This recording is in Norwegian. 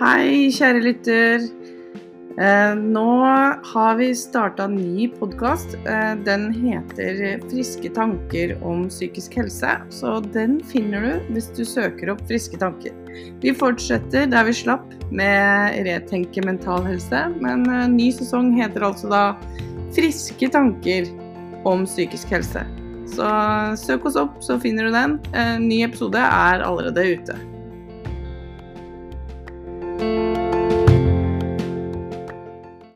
Hei, kjære lytter. Eh, nå har vi starta en ny podkast. Eh, den heter 'Friske tanker om psykisk helse'. Så den finner du hvis du søker opp 'Friske tanker'. Vi fortsetter der vi slapp med Retenke mental helse, men eh, ny sesong heter altså da 'Friske tanker om psykisk helse'. Så eh, søk oss opp, så finner du den. Eh, ny episode er allerede ute.